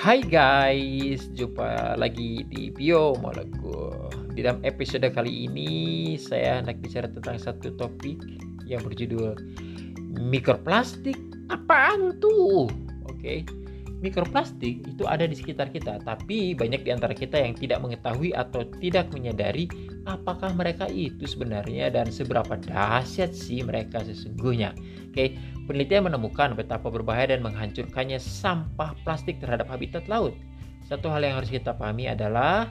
Hai guys, jumpa lagi di Bio Malaku. Di dalam episode kali ini saya hendak bicara tentang satu topik yang berjudul mikroplastik. Apaan tuh? Oke. Mikroplastik itu ada di sekitar kita, tapi banyak di antara kita yang tidak mengetahui atau tidak menyadari apakah mereka itu sebenarnya dan seberapa dahsyat sih mereka sesungguhnya. Oke, penelitian menemukan betapa berbahaya dan menghancurkannya sampah plastik terhadap habitat laut. Satu hal yang harus kita pahami adalah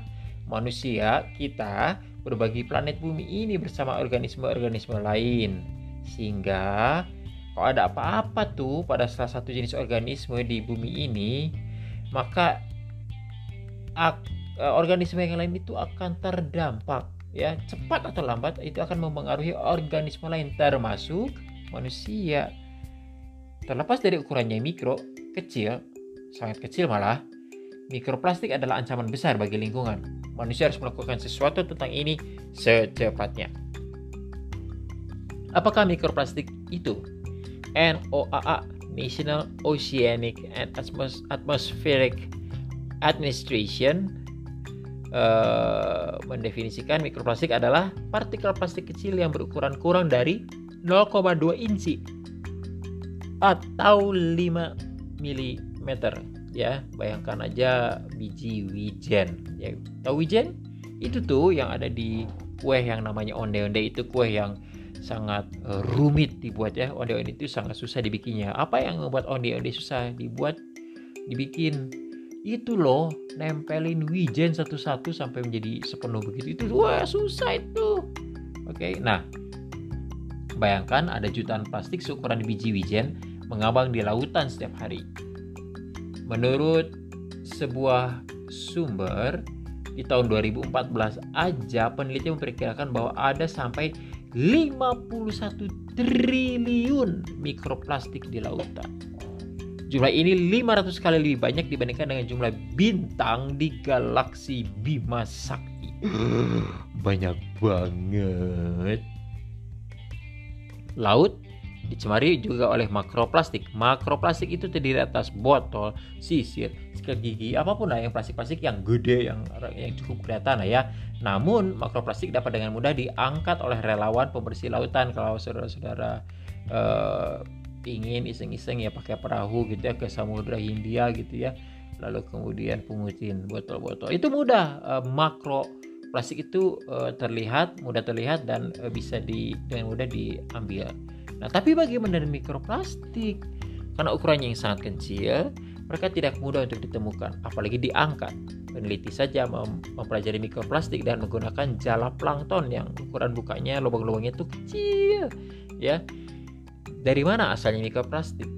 manusia kita berbagi planet bumi ini bersama organisme-organisme lain. Sehingga kalau ada apa-apa tuh pada salah satu jenis organisme di bumi ini, maka e, organisme yang lain itu akan terdampak ya cepat atau lambat itu akan mempengaruhi organisme lain termasuk manusia. Terlepas dari ukurannya mikro kecil sangat kecil malah mikroplastik adalah ancaman besar bagi lingkungan. Manusia harus melakukan sesuatu tentang ini secepatnya. Apakah mikroplastik itu? NOAA National Oceanic and Atmospheric Administration uh, mendefinisikan mikroplastik adalah partikel plastik kecil yang berukuran kurang dari 0,2 inci atau 5 mm ya bayangkan aja biji wijen. Ya tahu wijen? Itu tuh yang ada di kue yang namanya onde-onde itu kue yang sangat uh, rumit dibuat ya. Onde-onde itu sangat susah dibikinnya. Apa yang membuat onde-onde susah dibuat? Dibikin itu loh nempelin wijen satu-satu sampai menjadi sepenuh begitu. Itu wah susah itu. Oke nah bayangkan ada jutaan plastik seukuran biji wijen mengambang di lautan setiap hari. Menurut sebuah sumber di tahun 2014 aja peneliti memperkirakan bahwa ada sampai 51 triliun mikroplastik di lautan. Jumlah ini 500 kali lebih banyak dibandingkan dengan jumlah bintang di galaksi Bima Sakti. Banyak banget. Laut Dicemari juga oleh makroplastik. Makroplastik itu terdiri atas botol, sisir, sikat gigi, apa pun lah yang plastik-plastik yang gede, yang yang cukup kelihatan lah ya. Namun makroplastik dapat dengan mudah diangkat oleh relawan pembersih lautan kalau saudara-saudara uh, ingin iseng-iseng ya pakai perahu gitu ya ke Samudra Hindia gitu ya. Lalu kemudian pungutin botol-botol. Itu mudah uh, makro plastik itu uh, terlihat mudah terlihat dan uh, bisa di dengan mudah diambil. Nah, tapi bagaimana dengan mikroplastik? Karena ukurannya yang sangat kecil, mereka tidak mudah untuk ditemukan, apalagi diangkat. Peneliti saja mem mempelajari mikroplastik dan menggunakan jala plankton yang ukuran bukanya lubang-lubangnya itu kecil. Ya, dari mana asalnya mikroplastik?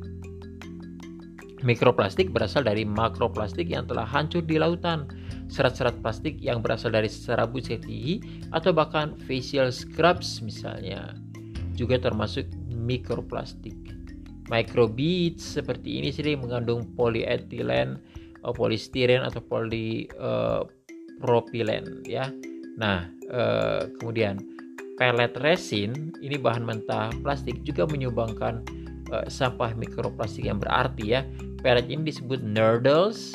Mikroplastik berasal dari makroplastik yang telah hancur di lautan. Serat-serat plastik yang berasal dari serabut gigi atau bahkan facial scrubs misalnya juga termasuk mikroplastik. Microbeads seperti ini sering mengandung polyethylene, uh, polistiren atau polipropilen uh, ya. Nah, uh, kemudian pellet resin ini bahan mentah plastik juga menyumbangkan uh, sampah mikroplastik yang berarti ya. Pellet ini disebut nurdles.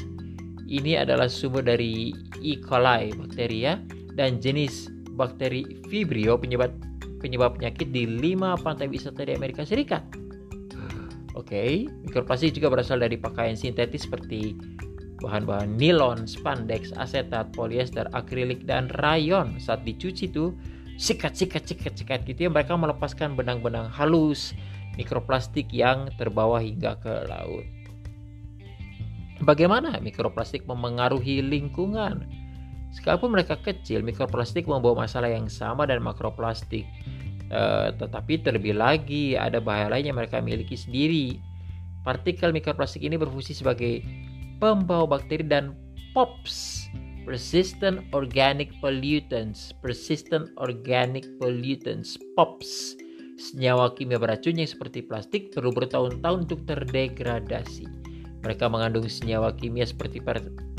Ini adalah sumber dari E. coli bakteri ya dan jenis bakteri Vibrio penyebab penyebab penyakit di lima pantai wisata di Amerika Serikat. Oke, okay. mikroplastik juga berasal dari pakaian sintetis seperti bahan-bahan nilon, spandex, asetat, polyester, akrilik, dan rayon. Saat dicuci tuh sikat, sikat, sikat, sikat gitu ya mereka melepaskan benang-benang halus mikroplastik yang terbawa hingga ke laut. Bagaimana mikroplastik memengaruhi lingkungan? Sekalipun mereka kecil, mikroplastik membawa masalah yang sama dan makroplastik. Uh, tetapi terlebih lagi ada bahaya lain yang mereka miliki sendiri. Partikel mikroplastik ini berfungsi sebagai pembawa bakteri dan POPs, persistent organic pollutants, persistent organic pollutants, POPs. Senyawa kimia beracun yang seperti plastik perlu bertahun-tahun untuk terdegradasi. Mereka mengandung senyawa kimia seperti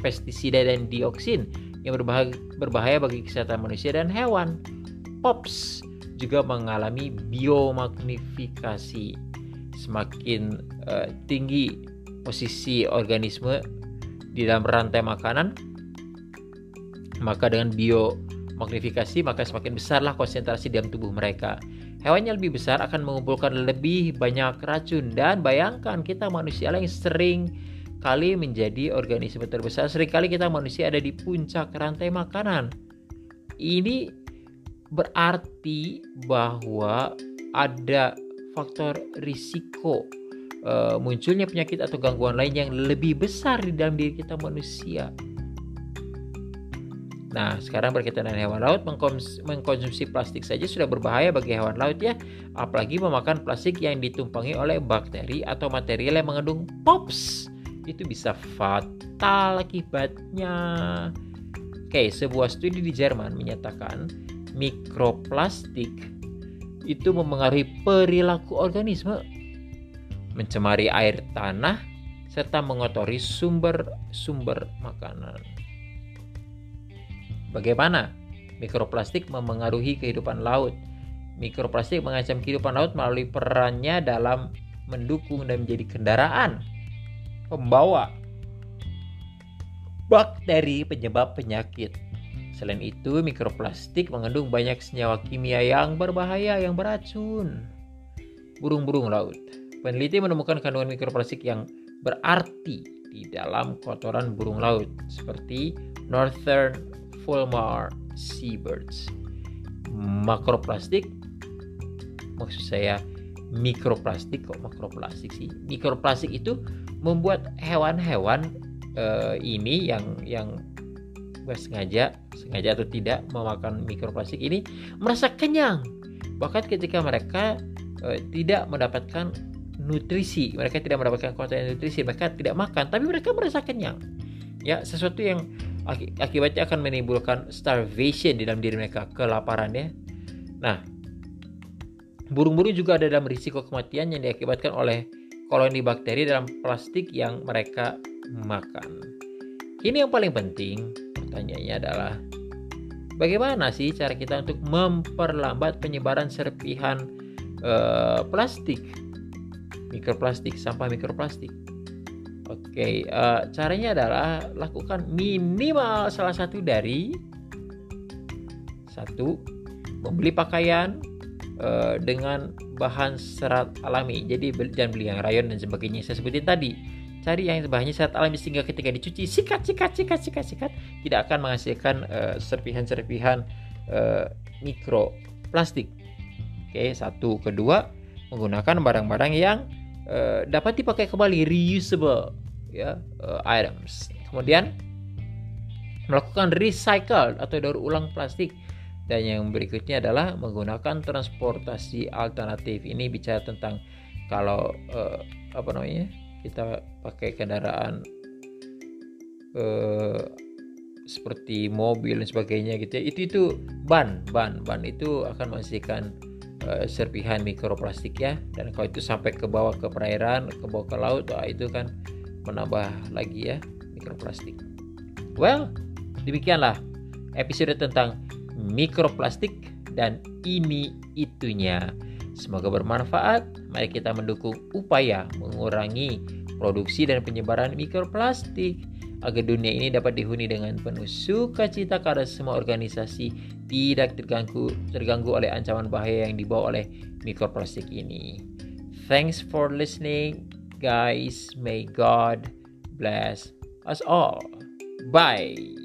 pestisida dan dioksin yang berbahaya, berbahaya bagi kesehatan manusia dan hewan. POPs juga mengalami biomagnifikasi. Semakin uh, tinggi posisi organisme di dalam rantai makanan maka dengan biomagnifikasi maka semakin besarlah konsentrasi dalam tubuh mereka. Hewan yang lebih besar akan mengumpulkan lebih banyak racun. Dan bayangkan kita manusia yang sering kali menjadi organisme terbesar. Seringkali kita manusia ada di puncak rantai makanan. Ini berarti bahwa ada faktor risiko uh, munculnya penyakit atau gangguan lain yang lebih besar di dalam diri kita manusia. Nah, sekarang berkaitan dengan hewan laut, mengkonsumsi plastik saja sudah berbahaya bagi hewan laut ya, apalagi memakan plastik yang ditumpangi oleh bakteri atau material yang mengandung POPs. Itu bisa fatal akibatnya. Oke, sebuah studi di Jerman menyatakan mikroplastik itu memengaruhi perilaku organisme mencemari air tanah, serta mengotori sumber-sumber makanan. Bagaimana mikroplastik memengaruhi kehidupan laut? Mikroplastik mengancam kehidupan laut melalui perannya dalam mendukung dan menjadi kendaraan pembawa bakteri penyebab penyakit. Selain itu, mikroplastik mengandung banyak senyawa kimia yang berbahaya yang beracun. Burung-burung laut Peneliti menemukan kandungan mikroplastik yang berarti di dalam kotoran burung laut seperti Northern Fulmar seabirds. Makroplastik maksud saya mikroplastik kok makroplastik sih. Mikroplastik itu membuat hewan-hewan uh, ini yang yang sengaja sengaja atau tidak memakan mikroplastik ini merasa kenyang bahkan ketika mereka uh, tidak mendapatkan nutrisi mereka tidak mendapatkan konten nutrisi mereka tidak makan tapi mereka merasa kenyang ya sesuatu yang akibatnya akan menimbulkan starvation di dalam diri mereka kelaparan ya. Nah burung-burung juga ada dalam risiko kematian yang diakibatkan oleh koloni bakteri dalam plastik yang mereka makan. Ini yang paling penting pertanyaannya adalah bagaimana sih cara kita untuk memperlambat penyebaran serpihan uh, plastik? Mikroplastik, sampah mikroplastik. Oke, uh, caranya adalah lakukan minimal salah satu dari satu membeli pakaian uh, dengan bahan serat alami. Jadi jangan beli yang rayon dan sebagainya. Saya sebutin tadi. Cari yang bahannya serat alami sehingga ketika dicuci sikat sikat sikat sikat sikat tidak akan menghasilkan uh, serpihan-serpihan uh, mikroplastik. Oke, satu. Kedua, menggunakan barang-barang yang uh, dapat dipakai kembali reusable ya uh, items. Kemudian melakukan recycle atau daur ulang plastik dan yang berikutnya adalah menggunakan transportasi alternatif. Ini bicara tentang kalau uh, apa namanya kita pakai kendaraan uh, seperti mobil dan sebagainya gitu ya itu itu ban ban ban itu akan menghasilkan serpihan mikroplastik ya. Dan kalau itu sampai ke bawah ke perairan ke bawah ke laut wah itu kan menambah lagi ya mikroplastik. Well demikianlah episode tentang mikroplastik dan ini itunya. Semoga bermanfaat. Mari kita mendukung upaya mengurangi produksi dan penyebaran mikroplastik agar dunia ini dapat dihuni dengan penuh sukacita karena semua organisasi tidak terganggu terganggu oleh ancaman bahaya yang dibawa oleh mikroplastik ini. Thanks for listening, guys. May God bless us all. Bye.